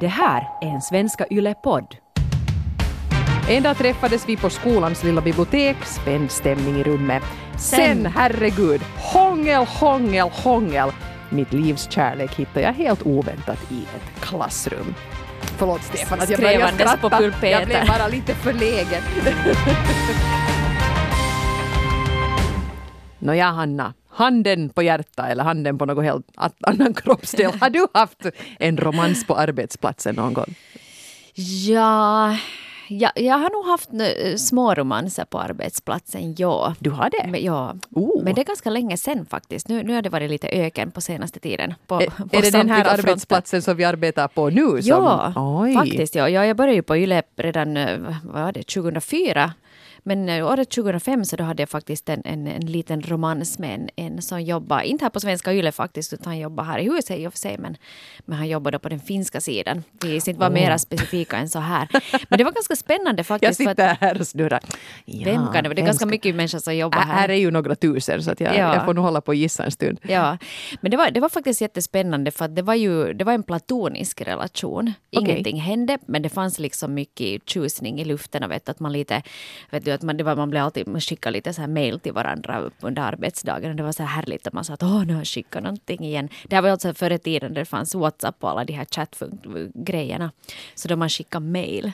Det här är en Svenska Yle-podd. En dag träffades vi på skolans lilla bibliotek, spänd stämning i rummet. Sen, herregud, hångel, hångel, hångel. Mitt livs kärlek hittade jag helt oväntat i ett klassrum. Förlåt Stefan att jag började skratta. Jag blev bara lite förlägen. Nåja Hanna, handen på hjärta eller handen på något helt annan kroppsdel. Har du haft en romans på arbetsplatsen någon gång? Ja, ja, jag har nog haft eh, små romanser på arbetsplatsen, ja. Du har det? Men, ja. Oh. Men det är ganska länge sen faktiskt. Nu, nu har det varit lite öken på senaste tiden. På, Är, på är det den här arbetsplatsen som vi arbetar på nu? Som, Ja, Oj. faktiskt. Ja. Ja, jag började ju på YLE redan eh, vad var det, 2004. Men eh, året 2005 så då hade jag faktiskt en, en, en liten romans med en, en som jobbar, inte här på svenska YLE faktiskt, utan han jobbar här i huset i och för sig, men, men han jobbade på den finska sidan. Vi ska inte vara mera specifika än så här. Men det var ganska spännande Jag faktiskt. att, sitter här och snurrar. Ja, vem kan det vara? Det är ganska ska- mycket människor som jobbar här. Här är ju några tusen så att jag, Ja. jag får nog hålla på och gissa en stund. Ja, men det var, det var faktiskt jättespännande för att det var ju det var en platonisk relation. Ingenting hände, men det fanns liksom mycket tjusning i luften och vet att man lite, vet du, att man, det var, man blev alltid, man skickade lite så här mail till varandra under arbetsdagen och det var så här härligt att man sa att åh, nu har jag skickat någonting igen. Det här var alltså före i tiden där det fanns WhatsApp och alla de här chattgrejerna. Så då man skickade mail.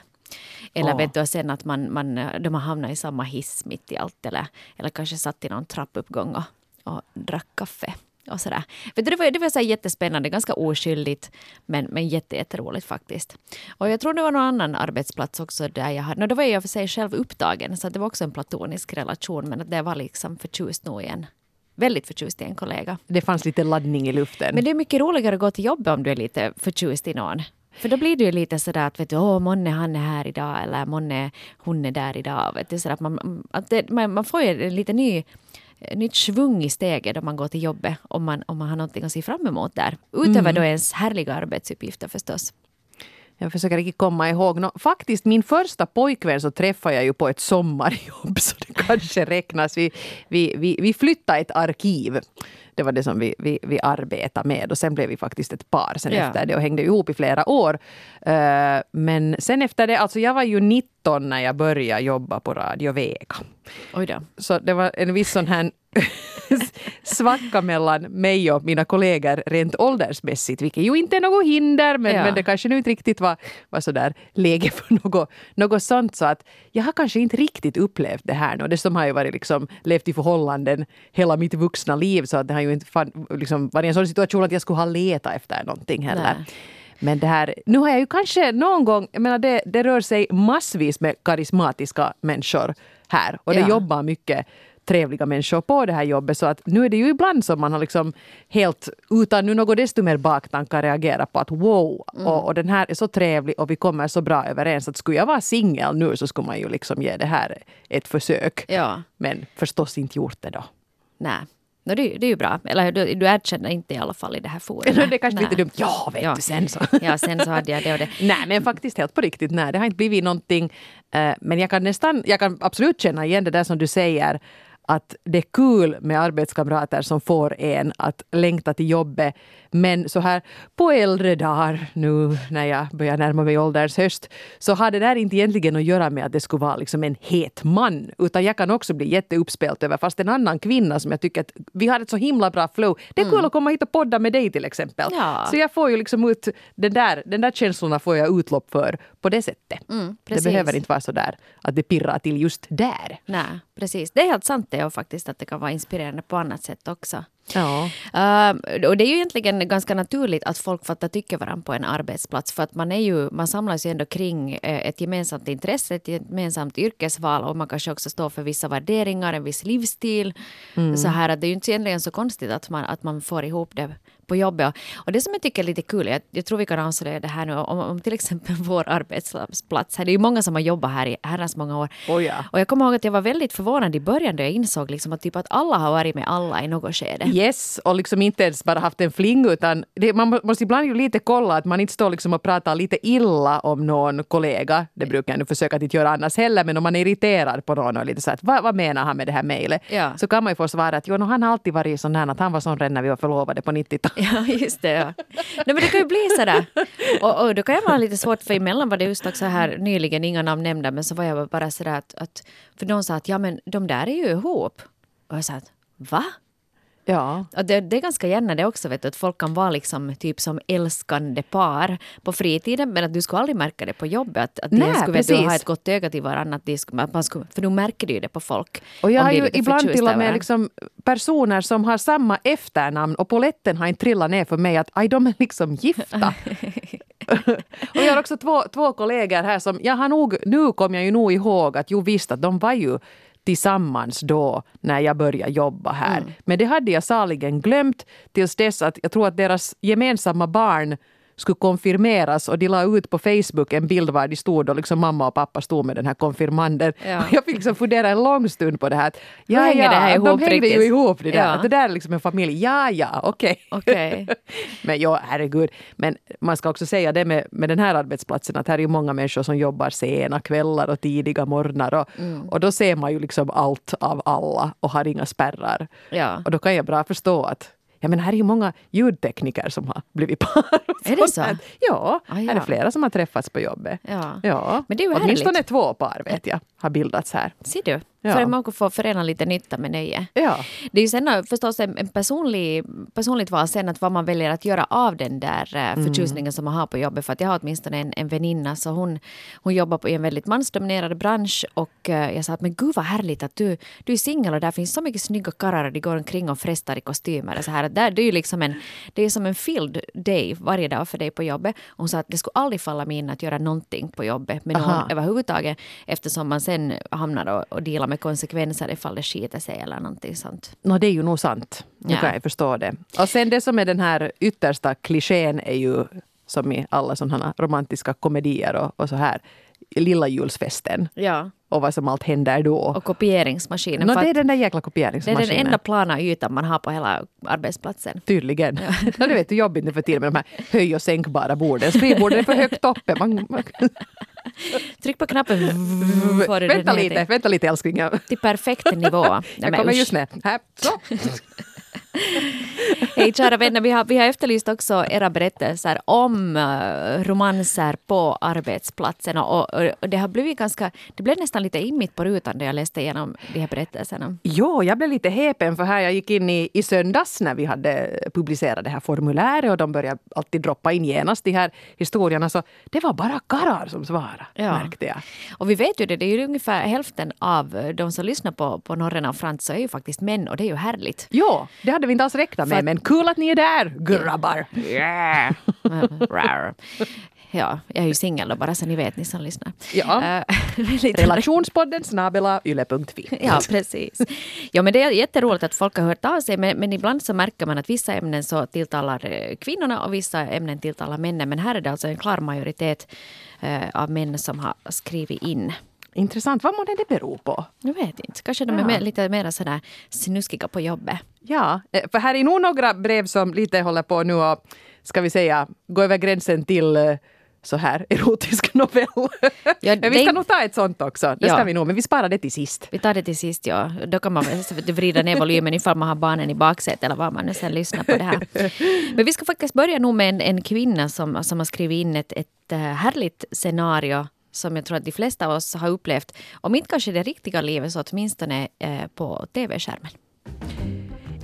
Eller Åh. vet du, sen att man, man, de har hamnat i samma hiss mitt i allt eller, eller kanske satt i någon trappuppgång och, och drack kaffe. Och sådär. Vet du, det var, det var så jättespännande, ganska oskyldigt men, men jätte, jätteroligt faktiskt. Och jag tror det var någon annan arbetsplats också där jag hade, no, då var jag för sig själv upptagen så att det var också en platonisk relation men att det var liksom förtjust nog i en, väldigt förtjust i en kollega. Det fanns lite laddning i luften. Men det är mycket roligare att gå till jobbet om du är lite förtjust i någon. För då blir det ju lite sådär att vet du, åh, månne han är här idag eller månne hon är där idag. Vet du, sådär att man, att det, man, man får ju en lite ny, nytt svung i steget om man går till jobbet om man, om man har någonting att se fram emot där. Utöver då ens härliga arbetsuppgifter förstås. Jag försöker inte komma ihåg. Nå, faktiskt min första pojkvän så träffade jag ju på ett sommarjobb så det kanske räknas. Vi, vi, vi, vi flyttade ett arkiv. Det var det som vi, vi, vi arbetade med och sen blev vi faktiskt ett par sen Ja. efter det och hängde ihop i flera år. Eh, men sen efter det, alltså jag var ju 19 när jag började jobba på Radio Vega. Oj då. Så det var en viss sån här svacka mellan mig och mina kollegor rent åldersmässigt, vilket ju inte är något hinder, men, Ja. men det kanske nu inte riktigt var, var sådär läge för något, något sånt. Så att jag har kanske inte riktigt upplevt det här nu. Dessutom har jag varit liksom, levt i förhållanden hela mitt vuxna liv, så att det har ju inte fan, liksom, varit en sån situation att jag skulle ha letat efter någonting heller. Nej. Men det här, nu har jag ju kanske någon gång, jag menar det, det rör sig massvis med karismatiska människor här och det Ja. jobbar mycket trevliga människor på det här jobbet så att nu är det ju ibland som man har liksom helt utan nu något desto mer baktankar reagerat på att wow Mm. och, och den här är så trevlig och vi kommer så bra överens att skulle jag vara singel nu så skulle man ju liksom ge det här ett försök. Ja. Men förstås inte gjort det då. Nej. No, det, det är ju bra. Eller du, du erkänner inte i alla fall i det här forumet. det är kanske Nej. lite dumt. Ja, vet Ja. du sen så. Ja, sen så hade jag det och det. Nej, men faktiskt helt på riktigt. Nej, det har inte blivit någonting. Eh, men jag kan nästan, jag kan absolut känna igen det där som du säger att det är kul med arbetskamrater som får en att längta till jobbet. Men så här på äldre dagar, nu när jag börjar närma mig ålderns höst, så har det där inte egentligen att göra med att det skulle vara liksom en het man. Utan jag kan också bli jätteuppspelt över, fast en annan kvinna som jag tycker att vi har ett så himla bra flow. Det är kul att komma hit och podda med dig till exempel. Ja. Så jag får ju liksom ut, den där, den där känslorna får jag utlopp för på det sättet. Mm, det behöver inte vara så där att det pirrar till just där. Nej, precis. Det är helt sant det och faktiskt att det kan vara inspirerande på annat sätt också. Ja. Uh, och det är ju egentligen ganska naturligt att folk fattar tycke varandra på en arbetsplats för att man, är ju, man samlas ju ändå kring eh, ett gemensamt intresse, ett gemensamt yrkesval och man kanske också står för vissa värderingar, en viss livsstil. Så här att det är ju inte egentligen så konstigt att man, att man får ihop det på jobbet. Och det som jag tycker är lite kul, jag, jag tror vi kan avslöja det här nu, om, om till exempel vår arbetsplats, här, det är ju många som har jobbat här i herrans många år. Oh ja. Och jag kommer ihåg att jag var väldigt förvånad i början då jag insåg liksom att, typ att alla har varit med alla i något skede. Yes, och liksom inte ens bara haft en fling utan det, man må- måste ibland ju lite kolla att man inte står liksom och pratar lite illa om någon kollega. Det brukar jag nu försöka att inte göra annars heller men om man är irriterad på någon och lite så att vad, vad menar han med det här mejlet? Ja. Så kan man ju få svara att jo, no, han har alltid varit sån här att han var sån redan när vi var förlovade på 90-talet. Ja, just det. Ja. Nej, men det kan ju bli sådär. Och, och då kan jag vara lite svårt, för emellan var det just också här nyligen, inga namn nämnda, men så var jag bara sådär att, att för någon sa att ja men de där är ju ihop. Och jag sa att va? Ja. Och det, det är ganska gärna det också, vet du, att folk kan vara liksom typ som älskande par på fritiden men att du skulle aldrig märka det på jobbet. Att, att Nej, de skulle du, ha ett gott öga till varandra. Att de skulle, man skulle, för nu märker du ju det på folk. Och jag har ju ibland till och med liksom personer som har samma efternamn och poletten har inte trillat ner för mig att aj, de är liksom gifta. och jag har också två, två kollegor här som, jag har nog, nu kom jag ju nog ihåg att jo visst att de var ju tillsammans då när jag började jobba här. Men det hade jag saligen glömt tills dess att jag tror att deras gemensamma barn skulle konfirmeras och de la ut på Facebook en bild var de stod och liksom mamma och pappa stod med den här konfirmanden. Ja. Jag fick liksom fundera en lång stund på det här. Hur hänger det här ihop de hängde ju ihop det där. Ja. Det där är liksom en familj. Ja, ja, okej. Okej. Men ja, herregud. Men man ska också säga det med, med den här arbetsplatsen att här är ju många människor som jobbar sena kvällar och tidiga morgnar och, Mm. och då ser man ju liksom allt av alla och har inga spärrar. Ja. Och då kan jag bra förstå att Ja, men här är ju många ljudtekniker som har blivit par. Är det så? här. Ja, Ah, här ja. är flera som har träffats på jobbet. Ja. Ja, Men det är ju åtminstone härligt. två par vet jag har bildats här. Ser du? Ja. För att man kan få förena lite nytta med nöje. Ja. Det är ju sen förstås en, en personlig, personligt val sen att vad man väljer att göra av den där eh, förtjusningen som man har på jobbet. För att jag har åtminstone en, en väninna så hon, hon jobbar på, i en väldigt mansdominerad bransch och eh, jag sa att men gud vad härligt att du, du är singel och där finns så mycket snygga karlar och de går omkring och frestar i kostymer och så här. Där, det är ju liksom en, det är som en filled day varje dag för dig på jobbet. Och hon sa att det skulle aldrig falla mig in att göra någonting på jobbet med någon Aha. överhuvudtaget eftersom man sen hamnar och, och dealar med konsekvenser ifall det skiter sig eller någonting sånt. No, det är ju nog sant. Nu Ja. kan jag förstå det. Och sen det som är den här yttersta klichén är ju som i alla sådana romantiska komedier och, och så här. Lilla julsfesten Ja. och vad som allt händer då. Och kopieringsmaskinen. no, det är den där jäkla det är kopieringsmaskinen. den enda plana ytan man har på hela arbetsplatsen. Tydligen. Ja. det vet du jobbigt nu för tiden med de här höj och sänkbara borden. Skrivborden är för högt uppe. Man, man, Tryck på knappen. får du vänta lite, vänta lite älskling. Till perfekt nivå. Jag kommer just. Här, så. Hej kära vänner, vi har, vi har efterlyst också era berättelser om uh, romanser på arbetsplatsen. Och, och, och det har blivit ganska, det blev nästan lite immigt på rutan när jag läste igenom de här berättelserna. Jo, jag blev lite häpen för här jag gick in i, i söndags när vi hade publicerat det här formuläret och de började alltid droppa in genast de här historierna. Så det var bara karlar som svarade, Ja. märkte jag. Och vi vet ju det, det är ju ungefär hälften av de som lyssnar på, på Norren och Frans så är ju faktiskt män och det är ju härligt. Jo, det hade vi inte alls räknat med, men kul att ni är där, grabbar! Yeah. Ja, jag är ju singel då bara så ni vet ni som lyssnar. Ja. Eh, Relationspodden snabela yle.fi. Ja, precis. Ja, men det är jätteroligt att folk har hört av sig, men, men ibland så märker man att vissa ämnen så tilltalar eh, kvinnorna och vissa ämnen tilltalar männen. Men här är det alltså en klar majoritet eh, av män som har skrivit in. Intressant, vad må det bero på? Jag vet inte, kanske de är Ja. mer, lite mer sådär snuskiga på jobbet. Ja, eh, för här är nog några brev som lite håller på nu och ska vi säga gå över gränsen till eh, så här erotisk novell. Ja, vi ska det- nog ta ett sånt också. Det ska Ja. vi nog, men vi sparar det till sist. Vi tar det till sist, ja. Då kan man vrida ner volymen ifall man har barnen i baksätet eller vad man nu sen lyssnar på det här. Men vi ska faktiskt börja nog med en, en kvinna som, som har skrivit in ett, ett eh, härligt scenario som jag tror att de flesta av oss har upplevt. Om inte kanske det riktiga livet så åtminstone eh, på tv-skärmen.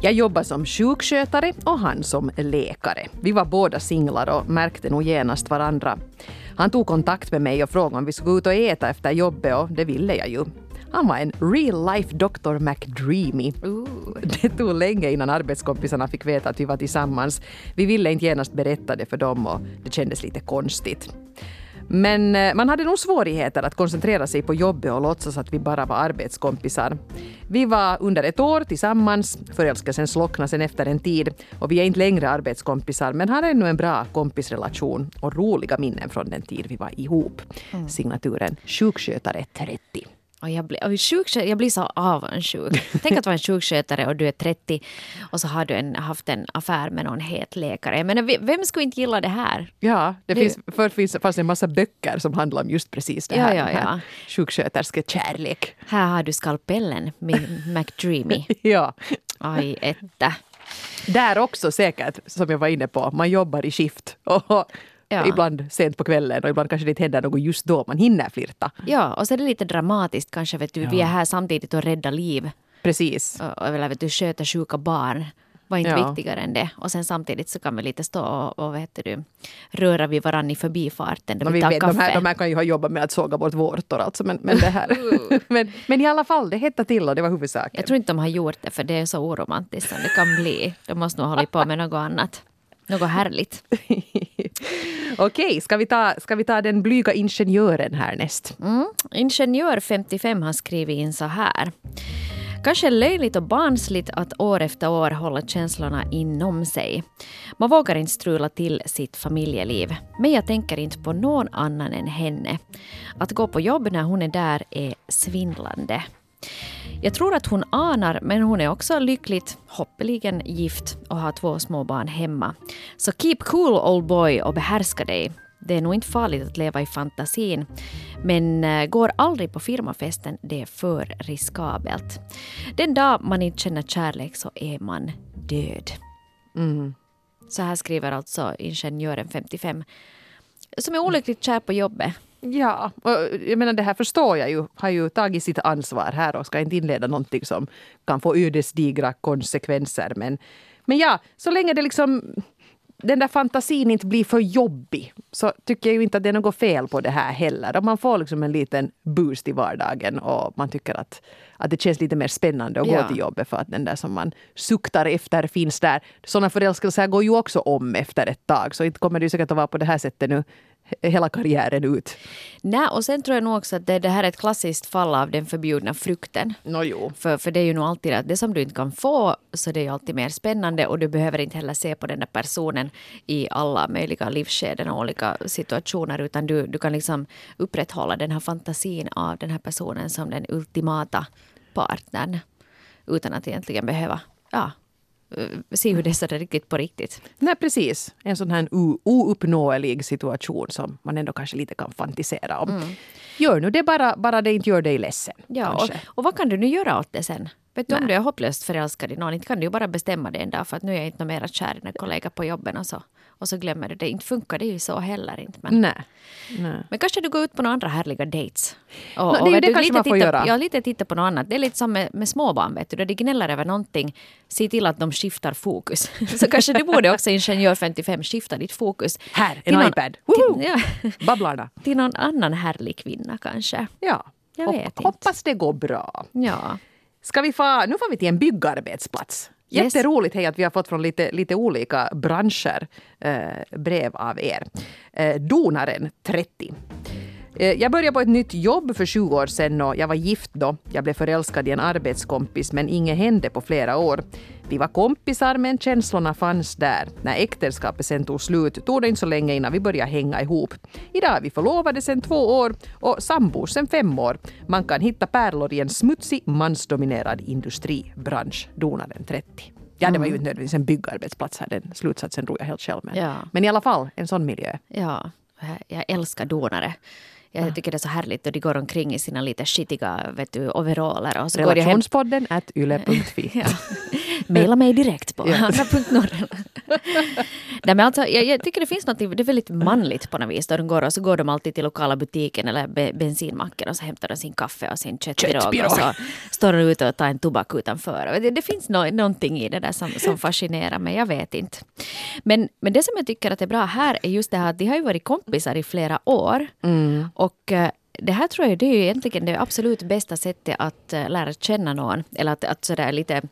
Jag jobbar som sjukskötare och han som läkare. Vi var båda singlar och märkte nog genast varandra. Han tog kontakt med mig och frågade om vi skulle ut och äta efter jobbet och det ville jag ju. Han var en real life Dr. McDreamy. Det tog länge innan arbetskompisarna fick veta att vi var tillsammans. Vi ville inte genast berätta det för dem och det kändes lite konstigt. Men eh, man hade nog svårigheter att koncentrera sig på jobbet och låtsas att vi bara var arbetskompisar. Vi var under ett år tillsammans, förälskelsen slocknade sen efter en tid och vi är inte längre arbetskompisar men har ännu en bra kompisrelation och roliga minnen från den tid vi var ihop. Signaturen sjukskötare 30. Och jag, blir, och sjukskötare, jag blir så avundsjuk. Tänk att vara en sjukskötare och du är 30 och så har du en, haft en affär med någon het läkare. Men vem skulle inte gilla det här? Ja, det, finns, för finns, fanns en massa böcker som handlar om just precis det Ja, här. ja, här ja. Sjuksköterskekärlek. Här har du skalpellen med McDreamy. Ja. Aj, etta. Där också säkert, som jag var inne på, man jobbar i skift. Och Ja. Ibland sent på kvällen och ibland kanske det inte händer något just då man hinner flirta. Ja, och så är det lite dramatiskt kanske. Vet du, Vi är här samtidigt och räddar liv. Precis. Och, eller vet du, sköter sjuka barn. Var inte Ja. viktigare än det. Och sen samtidigt så kan vi lite stå och, och vet du, röra vid varandra i förbifarten vi vi tar vet, kaffe. de, här, de här kan ju ha jobbat med att såga bort vårtor alltså, men, men, det här. men, men i alla fall, det hettade till och det var huvudsaken. Jag tror inte de har gjort det för det är så oromantiskt som det kan bli. De måste nog hålla på med något annat. Något härligt. Okej, ska, vi ta, ska vi ta den blyga ingenjören härnäst? Mm. Ingenjör 55 har skrivit in så här. Kanske löjligt och barnsligt att år efter år hålla känslorna inom sig. Man vågar inte strula till sitt familjeliv. Men jag tänker inte på någon annan än henne. Att gå på jobb när hon är där är svindlande. Jag tror att hon anar, men hon är också lyckligt, hoppeligen gift och har två små barn hemma. Så keep cool old boy och behärska dig. Det är nog inte farligt att leva i fantasin. Men eh, går aldrig på firmafesten, det är för riskabelt. Den dag man inte känner kärlek så är man död. Så här skriver alltså ingenjören 55. Som är olyckligt kär på jobbet. Ja, och jag menar det här förstår jag ju, har ju tagit sitt ansvar här och ska inte inleda någonting som kan få ödesdigra konsekvenser. Men, men ja, så länge det liksom den där fantasin inte blir för jobbig så tycker jag ju inte att det är något fel på det här heller. Om man får liksom en liten boost i vardagen och man tycker att, att det känns lite mer spännande att Ja. gå till jobbet för att den där som man suktar efter finns där. Sådana förälskelser går ju också om efter ett tag så inte kommer det ju säkert att vara på det här sättet nu hela karriären ut. Nej, och sen tror jag nog också att det, det här är ett klassiskt fall av den förbjudna frukten. Nå jo. För, för det är ju nog alltid att det som du inte kan få så det är ju alltid mer spännande och du behöver inte heller se på den där personen i alla möjliga livsskeden och olika situationer utan du, du kan liksom upprätthålla den här fantasin av den här personen som den ultimata partnern utan att egentligen behöva ja, se hur det är där riktigt på riktigt. Nej, precis. En sån här ouppnåelig situation som man ändå kanske lite kan fantisera om. Gör nu det bara, bara det inte gör dig ledsen. Ja, och, och vad kan du nu göra åt det sen? Vet du, om du är hopplöst förälskad i någon, inte kan du ju bara bestämma det en dag för att nu är jag inte mera kär i en kollega på jobben och så, och så glömmer du det. Inte funkar det ju så heller inte. Men, Nej. Nej. men kanske du går ut på några andra härliga dates. Och, Nå, det och det du, kanske lite man får titta, göra. Ja, lite titta på något annat. Det är lite som med, med småbarn, vet du. Då de gnäller över någonting, se till att de skiftar fokus. så kanske du borde också, Ingenjör 55, skifta ditt fokus. Här, en till någon- iPad. Till, Woho! ja, Babblarna. till någon annan härlig kvinna kanske. Ja. Jag vet inte. Hoppas det går bra. Ja. Ska vi få, nu får vi till en byggarbetsplats. Jätteroligt hej att vi har fått från lite, lite olika branscher eh, brev av er. Eh, donaren 30. Eh, Jag började på ett nytt jobb för 20 år sedan och jag var gift då. Jag blev förälskad i en arbetskompis men inget hände på flera år. Vi var kompisar men känslorna fanns där. När äktenskapet sen tog slut tog det inte så länge innan vi började hänga ihop. Idag är vi förlovade sedan två år och sambos sedan fem år. Man kan hitta pärlor i en smutsig mansdominerad industribransch. Donaren 30. Ja, det var ju inte nödvändigtvis en byggarbetsplats här. Den slutsatsen drog jag helt själv med. Ja. Men i alla fall, en sån miljö. Ja, jag älskar donare. Jag tycker det är så härligt och de går omkring i sina lite skitiga vet du, overaller. Och så går de hem. Relationspodden at yle.fi. Ja. Maila mig direkt på Ja. hanna.norren. Nej, men alltså, jag, jag tycker det finns något, det är väldigt manligt på något vis. Då de går, och så går de alltid till lokala butiken eller be, bensinmacken och så hämtar de sin kaffe och sin Köttpirog. och så står de ute och tar en tobak utanför. Det, det finns no, någonting i det där som, som fascinerar mig, jag vet inte. Men, men det som jag tycker att är bra här är just det här att de har ju varit kompisar i flera år. Och eh, det här tror jag det är ju egentligen det absolut bästa sättet att eh, lära känna någon. Eller att, att sådär lite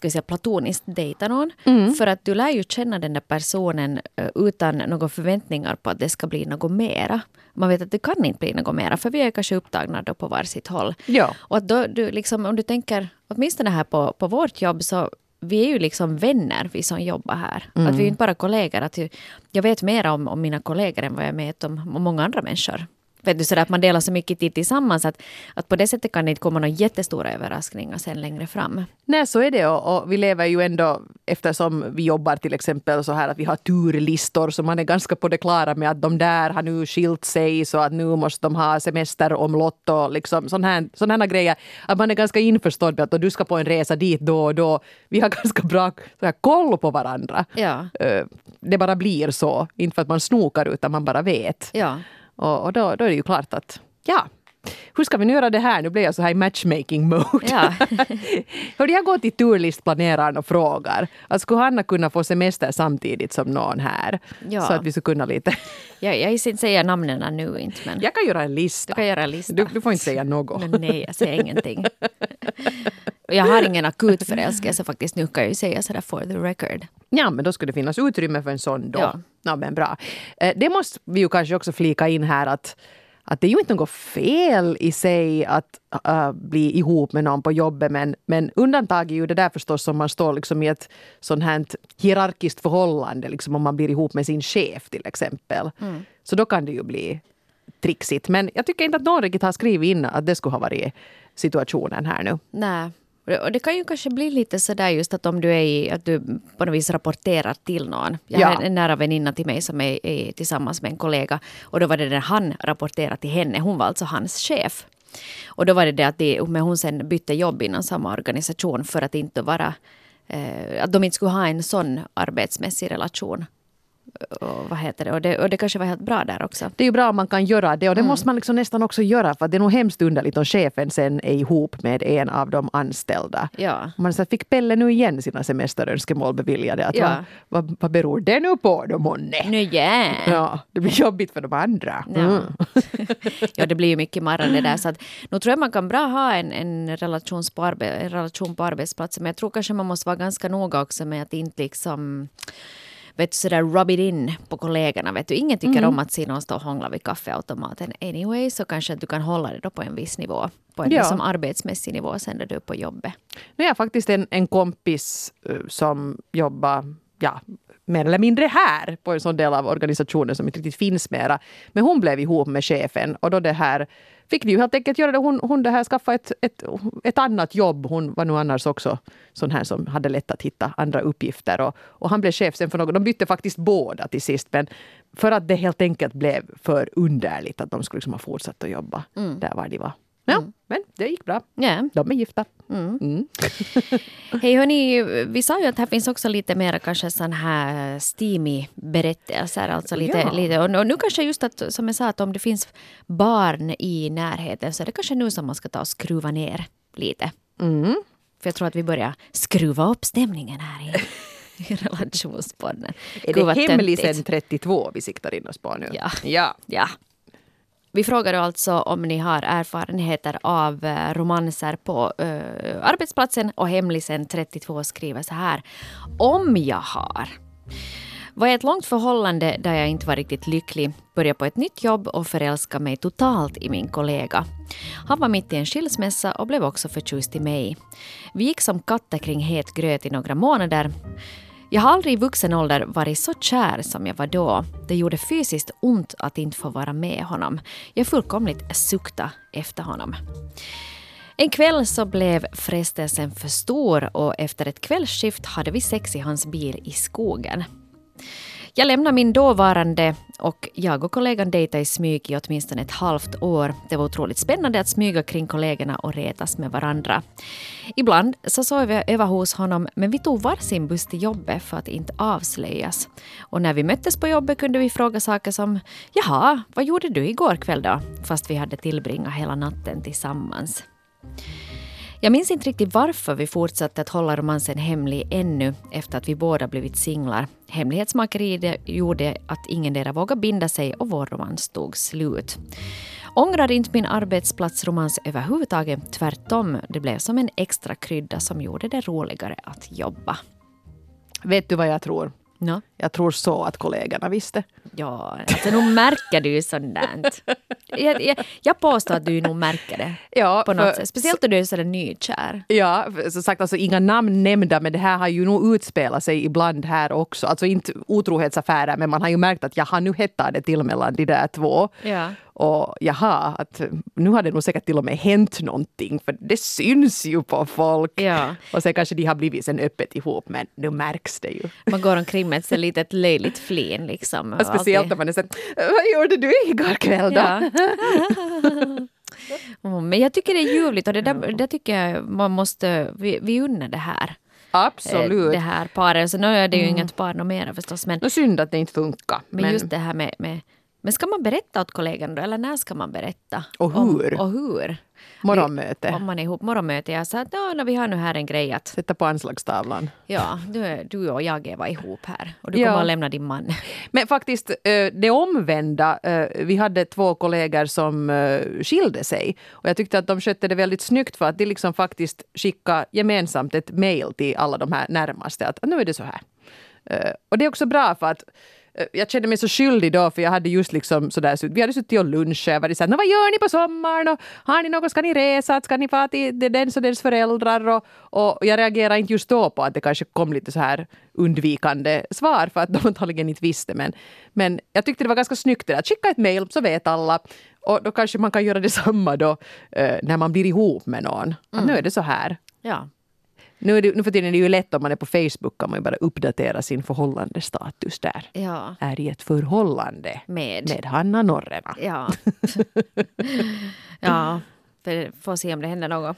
ska vi säga, platoniskt dejta någon. För att du lär ju känna den där personen eh, utan några förväntningar på att det ska bli något mera. Man vet att det kan inte bli något mera för vi är kanske upptagna då på varsitt håll. Ja. Och att då, du, liksom, om du tänker, åtminstone här på, på vårt jobb så vi är ju liksom vänner, vi som jobbar här. Att vi är ju inte bara kollegor. Att jag vet mer om, om mina kollegor än vad jag vet om, om många andra människor. Vet du, så att man delar så mycket tid tillsammans att, att på det sättet kan det inte komma några jättestora överraskningar sen längre fram. Nej, så är det. Och, och, vi lever ju ändå, eftersom vi jobbar till exempel så här att vi har turlistor så man är ganska på det klara med att de där har nu skilt sig så att nu måste de ha semesteromlott och liksom sådana här, sån här grejer. Att man är ganska införstådd med att du ska på en resa dit då och då. Vi har ganska bra så här, koll på varandra. Ja. Eh, Det bara blir så. Inte för att man snokar utan man bara vet. Ja. Och, och då, då är det ju klart att ja, hur ska vi nu göra det här? Nu blir jag så här i matchmaking mode. Ja. Hörde jag går till turlistplaneraren och frågar att skulle Hanna kunna få semester samtidigt som någon här? Ja. Så att vi skulle kunna lite... Jag, jag inte säga namnen nu inte men Jag kan göra en lista. du kan göra en lista. Du, du får inte säga något. Men nej, jag säger ingenting. Jag har ingen akut förälskelse faktiskt. Nu kan jag ju säga sådär for the record. Ja, men då skulle det finnas utrymme för en sån då. Ja. Ja. men bra. Eh, Det måste vi ju kanske också flika in här att att det är ju inte något fel i sig att äh, bli ihop med någon på jobbet men, men undantag är ju det där förstås om man står liksom i ett sånt här hierarkiskt förhållande, liksom om man blir ihop med sin chef till exempel. Så då kan det ju bli trixigt. Men jag tycker inte att någon riktigt har skrivit in att det skulle ha varit situationen här nu. Nej. Och det- det kan ju kanske bli lite sådär just att om du är i, att du på något vis rapporterar till någon. Jag har Ja. en nära väninna till mig som är, är tillsammans med en kollega. Och då var det när han rapporterade till henne. Hon var alltså hans chef. Och då var det det att de, men hon sen bytte jobb inom samma organisation för att inte vara eh, att de inte skulle ha en sån arbetsmässig relation. Och, vad heter det? Och, det, och det kanske var helt bra där också. Det är ju bra om man kan göra det och det måste man liksom nästan också göra för det är nog hemskt underligt om chefen sen är ihop med en av de anställda. Ja. Man så fick Pelle nu igen sina semesterönskemål beviljade. Att Ja. vad, vad, vad beror det nu på då månne? Nu ja. Ja, det blir jobbigt för de andra. Ja. Mm. ja, det blir ju mycket marrande där. Så att, nu tror jag man kan bra ha en, en, relations på arbe, en relation på arbetsplatsen. Men jag tror kanske man måste vara ganska noga också med att inte liksom vet du, sådär rub it in på kollegorna. Vet du. Ingen tycker om att se någon stå och hångla vid kaffeautomaten anyway. Så kanske att du kan hålla det då på en viss nivå. På en Ja. liksom arbetsmässig nivå sen när du är på jobbet. Nu har jag faktiskt en, en kompis eh, som jobbar ja, mer eller mindre här på en sån del av organisationen som inte riktigt finns mera. Men hon blev ihop med chefen och då det här fick de ju helt enkelt göra det. Hon, hon det här skaffa ett, ett, ett annat jobb. Hon var nu annars också sån här som hade lätt att hitta andra uppgifter. Och, och han blev chef sen för något. De bytte faktiskt båda till sist. Men för att det helt enkelt blev för underligt att de skulle liksom ha fortsatt att jobba där var de var. Ja, men det gick bra. Ja. De är gifta. Hej hörni, vi sa ju att här finns också lite mer kanske sån här steamy berättelser. Alltså lite, Ja. lite, och och nu kanske just att, som jag sa, att om det finns barn i närheten så är det kanske nu som man ska ta och skruva ner lite. Mm. För jag tror att vi börjar skruva upp stämningen här i, i relationspodden. Är det hemlisen töntigt. 32 vi siktar in oss på nu? Ja. ja. Ja. Vi frågade alltså om ni har erfarenheter av eh, romanser på uh, arbetsplatsen och hemlisen 32 skriver så här. Om jag har. Var i ett långt förhållande där jag inte var riktigt lycklig, började på ett nytt jobb och förälskade mig totalt i min kollega. Han var mitt i en skilsmässa och blev också förtjust i mig. Vi gick som katter kring het gröt i några månader. Jag har aldrig i vuxen ålder varit så kär som jag var då. Det gjorde fysiskt ont att inte få vara med honom. Jag fullkomligt sukta efter honom. En kväll så blev frestelsen för stor och efter ett kvällsskift hade vi sex i hans bil i skogen. Jag lämnade min dåvarande och jag och kollegan dejtade i smyg i åtminstone ett halvt år. Det var otroligt spännande att smyga kring kollegorna och retas med varandra. Ibland så sov jag över hos honom men vi tog varsin buss till jobbet för att inte avslöjas. Och när vi möttes på jobbet kunde vi fråga saker som ”Jaha, vad gjorde du igår kväll då?” fast vi hade tillbringat hela natten tillsammans. Jag minns inte riktigt varför vi fortsatte att hålla romansen hemlig ännu efter att vi båda blivit singlar. Hemlighetsmakeriet gjorde att ingen vågade binda sig och vår romans tog slut. Ångrar inte min arbetsplatsromans överhuvudtaget. Tvärtom, det blev som en extra krydda som gjorde det roligare att jobba. Vet du vad jag tror? No. Jag tror så att kollegorna visste. Ja, alltså nu märker du sånt. Jag, jag, jag påstår att du nog märker det. Ja, På något för- sätt. Speciellt när du är sådär nykär. Ja, som sagt, alltså inga namn nämnda, men det här har ju nog utspelat sig ibland här också. Alltså inte otrohetsaffärer, men man har ju märkt att jaha, nu hettar det till mellan de där två. Ja. Och jaha, att nu har det nog säkert till och med hänt någonting för det syns ju på folk. Ja. Och sen kanske de har blivit sen öppet ihop men nu märks det ju. Man går omkring med ett litet löjligt flin liksom. Och speciellt när man är så vad gjorde du igår kväll då? Ja. Mm, Men jag tycker det är ljuvligt och det, där, det tycker jag man måste, vi, vi unnar det här. eh, Absolut. Det här paret. Så nu är det ju inget par något mera förstås. Men, Nå synd att det inte funkar. men just det här med, med men ska man berätta åt kollegan då? Eller när ska man berätta? Och Om, hur? och hur? morgonmöte. Om man är ihop. Morgonmöte. Jag sa att "Nå, vi har nu här en grej att Sätta på anslagstavlan. ja, du, du och jag var ihop här. Och du Ja. kommer att lämna din man. Men faktiskt eh, det omvända. eh, Vi hade två kollegor som eh, skilde sig. Och jag tyckte att de skötte det väldigt snyggt för att de liksom faktiskt skickade gemensamt ett mejl till alla de här närmaste. Att nu är det så här. Och det är också bra för att jag kände mig så skyldig då för jag hade just liksom sådär, så vi hade suttit och lunchat och varit såhär, "Nå, vad gör ni på sommaren? Och har ni något, ska ni resa, ska ni fara till dens och dens föräldrar? Och, och jag reagerade inte just då på att det kanske kom lite så här undvikande svar för att de antagligen inte visste. Men, men jag tyckte det var ganska snyggt det där, att skicka ett mail så vet alla. Och då kanske man kan göra detsamma då eh, när man blir ihop med någon. Att nu är det så här. Ja. Nu, är det, nu för tiden är det ju lätt om man är på Facebook kan man ju bara uppdatera sin förhållandestatus där. Ja. Är i ett förhållande Med. med Hanna Norrena. Ja. ja. För, får se om det händer något.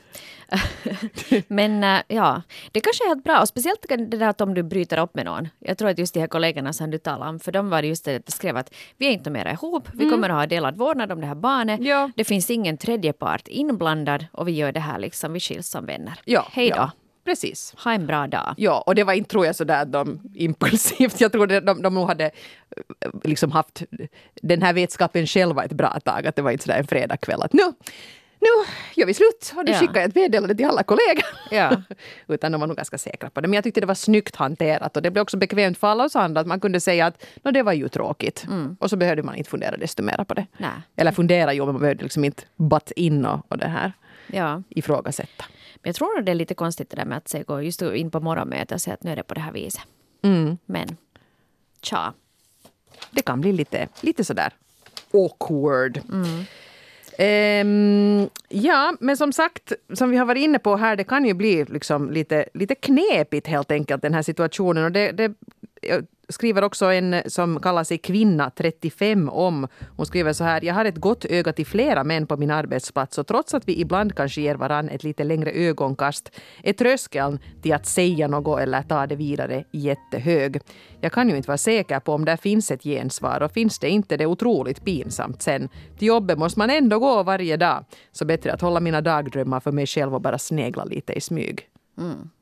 Men äh, ja, det kanske är helt bra. Och speciellt det där att om du bryter upp med någon. Jag tror att just de här kollegorna som du talade om, för de var just det att de skrev att vi är inte mera ihop, vi kommer att ha delad vårdnad om det här barnet. Ja. Det finns ingen tredje part inblandad och vi gör det här liksom, vi skiljs som vänner. Ja, Hej då. ja. Precis. Ha en bra dag. Ja, och det var inte tror jag sådär de impulsivt, jag tror att de, de nog hade eh, liksom haft den här vetskapen själva ett bra tag, att det var inte sådär en fredagkväll att nu, nu gör vi slut och nu Ja. skickar jag ett meddelande till alla kollegor. Ja. Utan de var nog ganska säkra på det. Men jag tyckte det var snyggt hanterat och det blev också bekvämt för alla oss andra att man kunde säga att "Nå, det var ju tråkigt. Och så behövde man inte fundera desto mer på det. Nej. Eller fundera jo, men man behövde liksom inte butt in och, och det här Ja. ifrågasätta. Men jag tror nog det är lite konstigt det där med att se, gå just in på morgonmöte och säga att nu är det på det här viset. Mm. Men, tja. det kan bli lite, lite sådär awkward. Ehm, ja, men som sagt, som vi har varit inne på här, det kan ju bli liksom lite, lite knepigt helt enkelt den här situationen. Och det, det jag skriver också en som kallar sig kvinna 35 om. Hon skriver så här. Jag har ett gott öga till flera män på min arbetsplats och trots att vi ibland kanske ger varann ett lite längre ögonkast är tröskeln till att säga något eller ta det vidare jättehög. Jag kan ju inte vara säker på om det finns ett gensvar och finns det inte det är otroligt pinsamt sen. Till jobbet måste man ändå gå varje dag. Så bättre att hålla mina dagdrömmar för mig själv och bara snegla lite i smyg.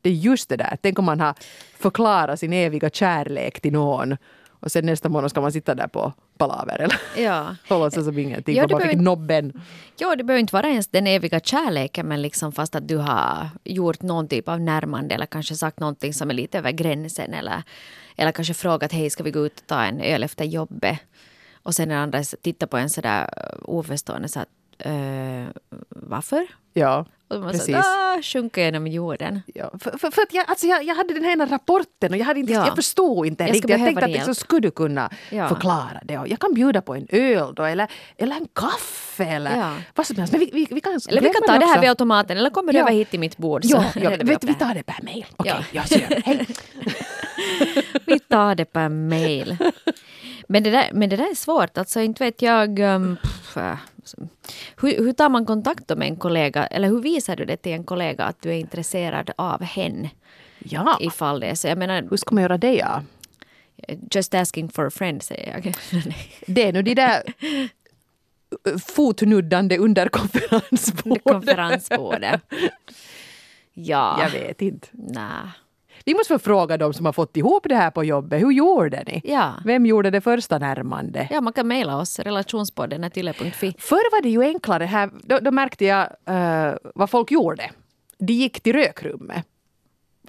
Det är just det där. Tänk om man har förklarat sin eviga kärlek till någon och sen nästa morgon ska man sitta där på palaver eller Ja. och låtsas som ingenting. Ja, man fick nobben. Jo, det behöver inte vara ens den eviga kärleken men liksom fast att du har gjort någon typ av närmande eller kanske sagt någonting som är lite över gränsen eller, eller kanske frågat hej ska vi gå ut och ta en öl efter jobbet och sen den andra tittar på en sådär oförstående så att uh, varför? Ja, Och man precis. så, sjunker genom jorden. Ja, för, för, för att jag, alltså jag, jag hade den här rapporten och jag, hade inte, Ja. jag förstod inte Jag riktigt. Jag tänkte att så hjälp. skulle du kunna Ja. förklara det. Och jag kan bjuda på en öl då, eller, eller en kaffe eller Ja. vad som helst. Men vi, vi, vi kan Eller vi kan ta det här också. vid automaten eller kommer du över hit till mitt bord så Ja, vi vi tar det per mail. Okej, Ja. ja. så gör vi. Hej. Vi tar det per mail. Men det, där, men det där är svårt. Alltså inte vet jag... Um, pff, äh, hur, hur tar man kontakt med en kollega? Eller hur visar du det till en kollega att du är intresserad av henne? Ja, Ifall det är så. Jag menar, hur ska man göra det? Ja? just asking for a friend säger jag. Det är nu de där fotnuddande under konferensbordet. Konferensbordet. Ja. Jag vet inte. Nej. Vi måste få fråga dem som har fått ihop det här på jobbet. Hur gjorde ni? Ja. Vem gjorde det första närmande? ja, man kan mejla oss. Relationspodden tille.fi. Förr var det ju enklare här. Då, då märkte jag eh, vad folk gjorde. De gick till rökrummet.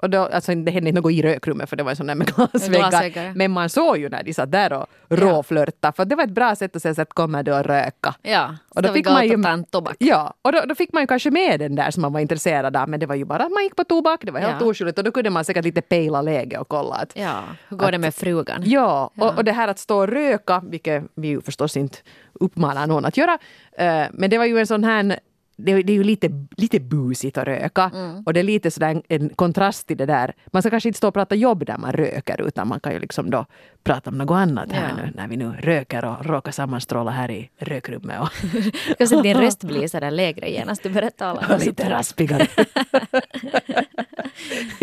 Och då, alltså, det hände inte något i rökrummet för det var en sån där med Glasväggar, glasväggar. ja. Men man såg ju när de satt där och råflörtade. För det var ett bra sätt att säga så att kommer du att röka. Ja, Och då fick man ju- tobak? Ja, och då, då fick man ju kanske med den där som man var intresserad av. Men det var ju bara att man gick på tobak, det var helt Ja. oskyldigt. Och då kunde man säkert lite pejla läge och kolla att Ja, hur går det med frugan? Ja, Och, och det här att stå och röka, vilket vi ju förstås inte uppmanar någon att göra. eh, men det var ju en sån här det, det är ju lite, lite busigt att röka. Och det är lite sådär en, en kontrast till det där. Man ska kanske inte stå och prata jobb där man röker utan man kan ju liksom då prata om något annat här Ja. nu när vi nu röker och råkar sammanstråla här i rökrummet. Och, din röst bli så där lägre genast du börjar tala? och lite raspigare.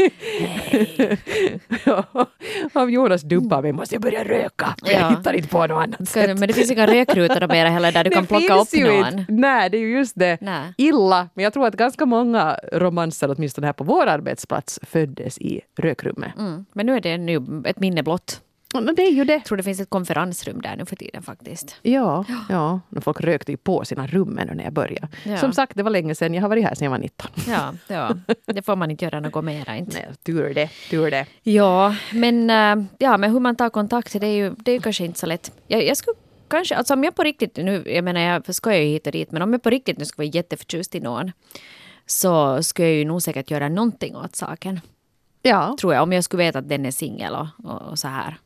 Om Jonas dumpar mig måste jag börja röka. Jag Ja. hittar inte på något annat sätt. Men det finns inga rökrutor mera heller där du kan plocka upp någon. Inte. Nej, det är ju just det. Nej. Illa. Men jag tror att ganska många romanser, åtminstone här på vår arbetsplats, föddes i rökrummet. Mm. Men nu är det nu ett minne blott. Och det är ju det. Jag tror det finns ett konferensrum där nu för tiden faktiskt. Ja, ja. Folk rökte ju på sina rum ännu när jag började. Ja. Som sagt, det var länge sedan. Jag har varit här sedan jag var 19. Ja, ja. det får man inte göra något mera inte. Nej, tur det. Tur det. Ja, men, äh, ja, men hur man tar kontakt det är ju, det är ju kanske inte så lätt. Jag, jag skulle kanske, alltså om jag på riktigt nu, jag menar jag skojar ju hit och dit, men om jag på riktigt nu skulle vara jätteförtjust i någon så skulle jag ju nog säkert göra någonting åt saken. Ja, Tror jag, om jag skulle veta att den är singel och, och, och så här.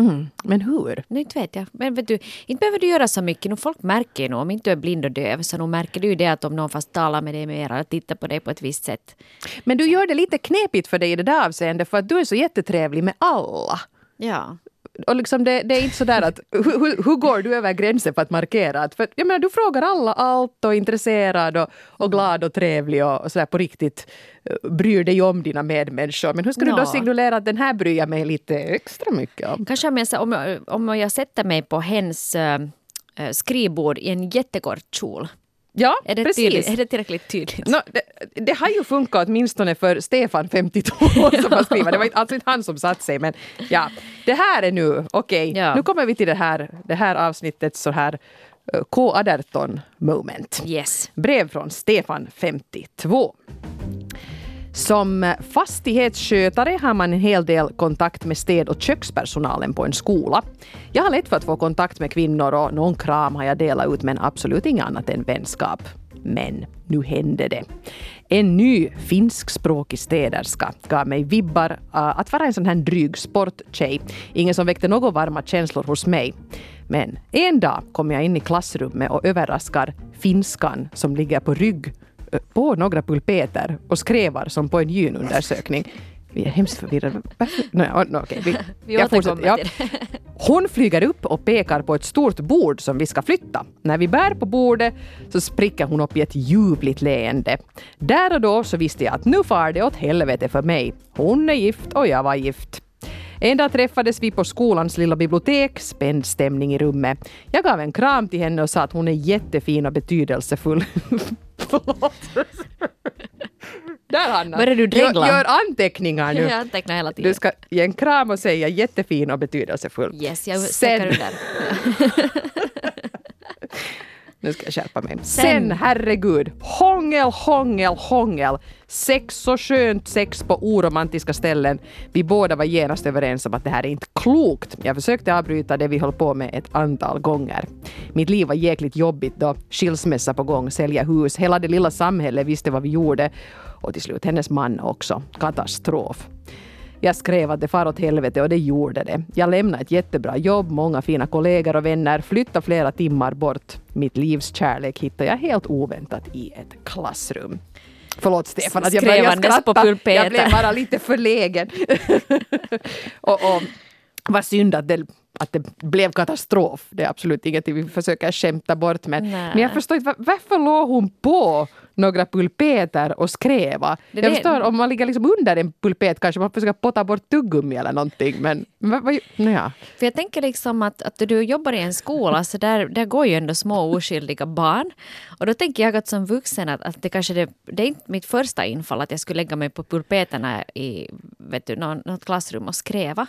Mm. men hur? Nu inte vet jag. Men vet du, inte behöver du göra så mycket. Nu folk märker ju nog, om inte du är blind och döv, så nog märker du ju det att om någon fast talar med dig mer eller tittar på dig på ett visst sätt. Men du gör det lite knepigt för dig i det där avseendet för att du är så jättetrevlig med alla. Ja. Och liksom det, det är inte så där att hur, hur, går du över gränsen för att markera att för, jag menar, du frågar alla allt och är intresserad och, och glad och trevlig och, och sådär på riktigt eh, bryr dig om dina medmänniskor. Men hur ska du då Ja. signalera att den här bryr jag mig lite extra mycket om? Kanske om jag, om, jag, om jag sätter mig på hens äh, skrivbord i en jättekort kjol. Ja, Är det, precis. tydligt, är det tillräckligt tydligt? Nå, det, det har ju funkat åtminstone för Stefan 52 som har skrivit. Det var alltså inte han som satt sig men ja. Det här är nu, okej, Ja. nu kommer vi till det här, det här avsnittet så här eh, K18 moment. Yes. Brev från Stefan 52. Som fastighetsskötare har man en hel del kontakt med städ och kökspersonalen på en skola. Jag har lätt för att få kontakt med kvinnor och någon kram har jag delat ut men absolut inget annat än vänskap. Men nu hände det. En ny finskspråkig städerska gav mig vibbar uh, att vara en sån här dryg sporttjej. Ingen som väckte några varma känslor hos mig. Men en dag kom jag in i klassrummet och överraskar finskan som ligger på rygg på några pulpeter och skrevar som på en gynundersökning. Vi är hemskt förvirrade. Nej, oh, no, okej, vi, Vi återkommer till det. Hon flyger upp och pekar på ett stort bord som vi ska flytta. När vi bär på bordet så spricker hon upp i ett ljuvligt leende. Där och då så visste jag att nu far det åt helvete för mig. Hon är gift och jag var gift. En dag träffades vi på skolans lilla bibliotek, spänd stämning i rummet. Jag gav en kram till henne och sa att hon är jättefin och betydelsefull. Förlåt. Där Hanna! Börjar du dregla? Gör, gör anteckningar nu. Jag antecknar hela tiden. Du ska ge en kram och säga jättefin och betydelsefull. Yes, jag Sen- under. Nu ska jag skärpa mig. Sen, Sen. herregud, hångel, hångel, hångel. Sex så skönt sex på oromantiska ställen. Vi båda var genast överens om att det här är inte klokt. Jag försökte avbryta det vi höll på med ett antal gånger. Mitt liv var jäkligt jobbigt då. Skilsmässa på gång, sälja hus. Hela det lilla samhället visste vad vi gjorde. Och till slut hennes man också. Katastrof. Jag skrev att det far åt helvete och det gjorde det. Jag lämnade ett jättebra jobb, många fina kollegor och vänner, flyttade flera timmar bort. Mitt livs kärlek hittade jag helt oväntat i ett klassrum. Förlåt Stefan att jag började skratta. Jag blev bara lite förlägen. och, och vad synd att det, att det blev katastrof. Det är absolut ingenting vi försöker skämta bort. Men, Nej. men jag förstår inte, var- varför låg hon på några pulpeter och skräva? Det- jag förstår om man ligger liksom under en pulpet kanske man försöker potta bort tuggummi eller någonting. Men vad, vad, naja. För jag tänker liksom att, att du jobbar i en skola så där, där går ju ändå små oskyldiga barn. Och då tänker jag att som vuxen att, att det kanske det, det är inte mitt första infall att jag skulle lägga mig på pulpeterna i vet du, någon, något klassrum och skräva.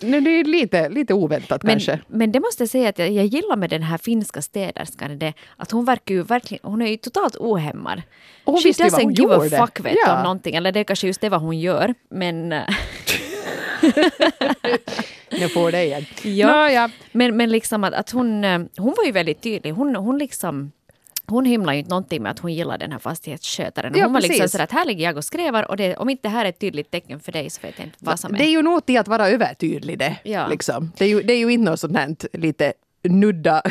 Nej, det är lite, lite oväntat Men, kanske. men det måste jag säga att jag, jag gillar med den här finska städerskan det att hon verkar ju verkligen, hon är ju totalt ohämmad. Och hon She visste ju vad doesn't hon give a gjorde. fuck vet Ja. om någonting. Eller det är kanske just det vad hon gör. Men, eh, Jag får det igen. Ja. Nåja. men, men liksom att, att hon, eh, hon var ju väldigt tydlig. Hon, hon liksom hon hymlar ju inte någonting med att hon gillar den här fastighetsskötaren. Ja, hon var liksom precis. sådär att här ligger jag och skrävar och det, om inte det här är ett tydligt tecken för dig så vet jag inte vad som är. Det är ju nog till att vara övertydlig det. Ja. Liksom. Det, är ju, det är ju inte något sånt här lite nudda,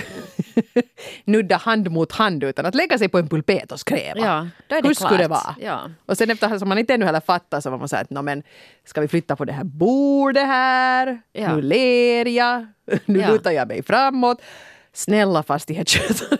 nudda hand mot hand utan att lägga sig på en pulpet och skräva. Ja, då är det Hur skulle det vara? Ja. Och sen eftersom man inte ännu heller fattar så var man så här att "Nå, men ska vi flytta på det här bordet här? Ja. Nu ler jag. Nu Ja. lutar jag mig framåt. Snälla fastighetsskötare.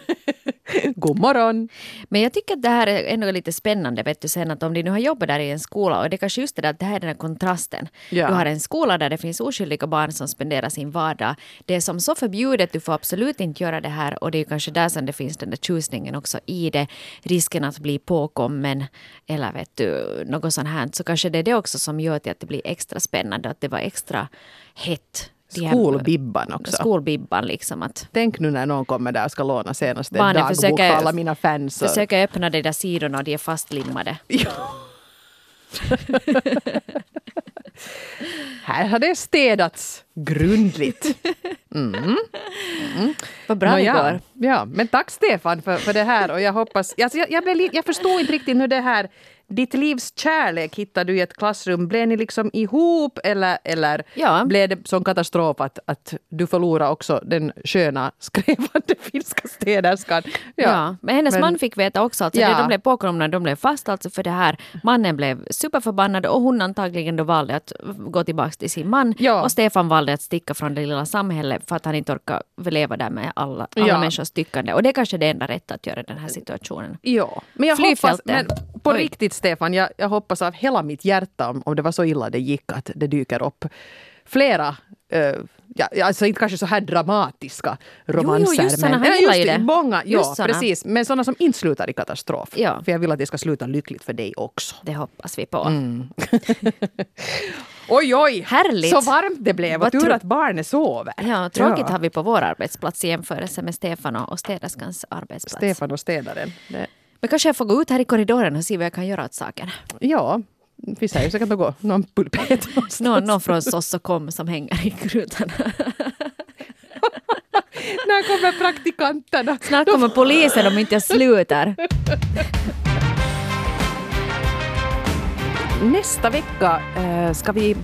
God morgon. Men jag tycker att det här är ändå lite spännande, vet du, sen att om de nu har jobbat där i en skola och det är kanske just det där att det här är den här kontrasten. Ja. Du har en skola där det finns oskyldiga barn som spenderar sin vardag. Det är som så förbjudet, du får absolut inte göra det här och det är kanske där som det finns den där tjusningen också i det. Risken att bli påkommen eller vet du, något sånt här. Så kanske det är det också som gör till att det blir extra spännande, att det var extra hett. De här- Skolbibban också. Skolbibban liksom att Tänk nu när någon kommer där och ska låna senaste dagbok försöker- för alla mina fans. försöka öppna de där sidorna och de är fastlimmade. Här har det städats grundligt. Vad bra det Nåja. går. Ja, men tack Stefan för, för det här. Och jag, hoppas, alltså jag, jag, blev, jag förstår inte riktigt hur det här... Ditt livs kärlek hittade du i ett klassrum. Blev ni liksom ihop eller, eller Ja. blev det sån katastrof att, att du förlorade också den sköna skrävande finska städerskan? Ja. men hennes men- man fick veta också. Alltså Ja. det, de blev påkomna, de blev fast alltså för det här. Mannen blev superförbannad och hon antagligen då valde att gå tillbaka till sin man. Ja. Och Stefan valde att sticka från det lilla samhället för att han inte orkar leva där med alla, alla Ja. människors tyckande. Och det är kanske det enda rätta att göra i den här situationen. Ja, men jag hoppas, Flygfältet. men på Oj. riktigt Stefan, jag, jag hoppas av hela mitt hjärta om, om det var så illa det gick att det dyker upp flera eh, Ja, ja, alltså inte kanske så här dramatiska romanser. just såna, han Ja, gillar just ju det. Många, ja, Just precis. Men sådana som inte slutar i katastrof. Ja. För jag vill att det ska sluta lyckligt för dig också. Det hoppas vi på. Mm. Oj, oj! Härligt. Så varmt det blev. Vad tur att barnet sover. Ja, tråkigt Ja. har vi på vår arbetsplats i jämförelse med Stefan och och städerskans arbetsplats. Stefan och städaren. Det, Men kanske jag får gå ut här i korridoren och se vad jag kan göra åt saken. ja, finns här ju säkert något, någon pulpet. Någon, någon från SOS och kom som hänger i krutarna. När kommer praktikanterna? Snart kommer polisen om inte jag slutar. Nästa vecka eh, ska vi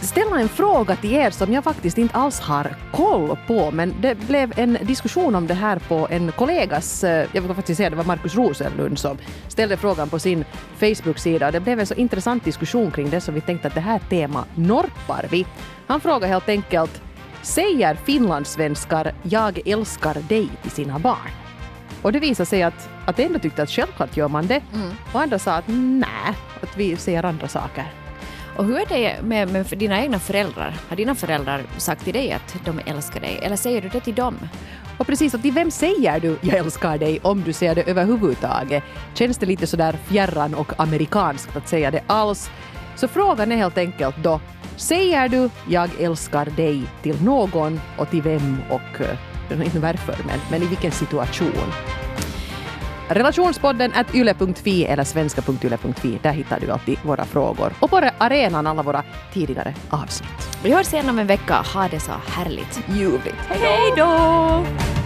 ställa en fråga till er som jag faktiskt inte alls har koll på. Men det blev en diskussion om det här på en kollegas, eh, jag vill faktiskt säga det var Markus Rosenlund som ställde frågan på sin Facebook-sida. Det blev en så intressant diskussion kring det så vi tänkte att det här tema norpar vi. Han frågade helt enkelt, säger finlandssvenskar jag älskar dig till sina barn? Och det visade sig att, att ändå tyckte att självklart gör man det. Och andra sa att nej, att vi säger andra saker. Och hur är det med, med dina egna föräldrar? Har dina föräldrar sagt till dig att de älskar dig? Eller säger du det till dem? Och precis, och till vem säger du jag älskar dig om du säger det överhuvudtaget? Känns det lite sådär fjärran och amerikanskt att säga det alls? Så frågan är helt enkelt då, säger du jag älskar dig till någon och till vem och eh, inte varför, men, men i vilken situation? Relationspodden at yle.fi eller svenska.yle.fi. Där hittar du alltid våra frågor. Och på arenan alla våra tidigare avsnitt. Vi hörs igen om en vecka. Ha det så härligt. Ljuvligt. Hej då!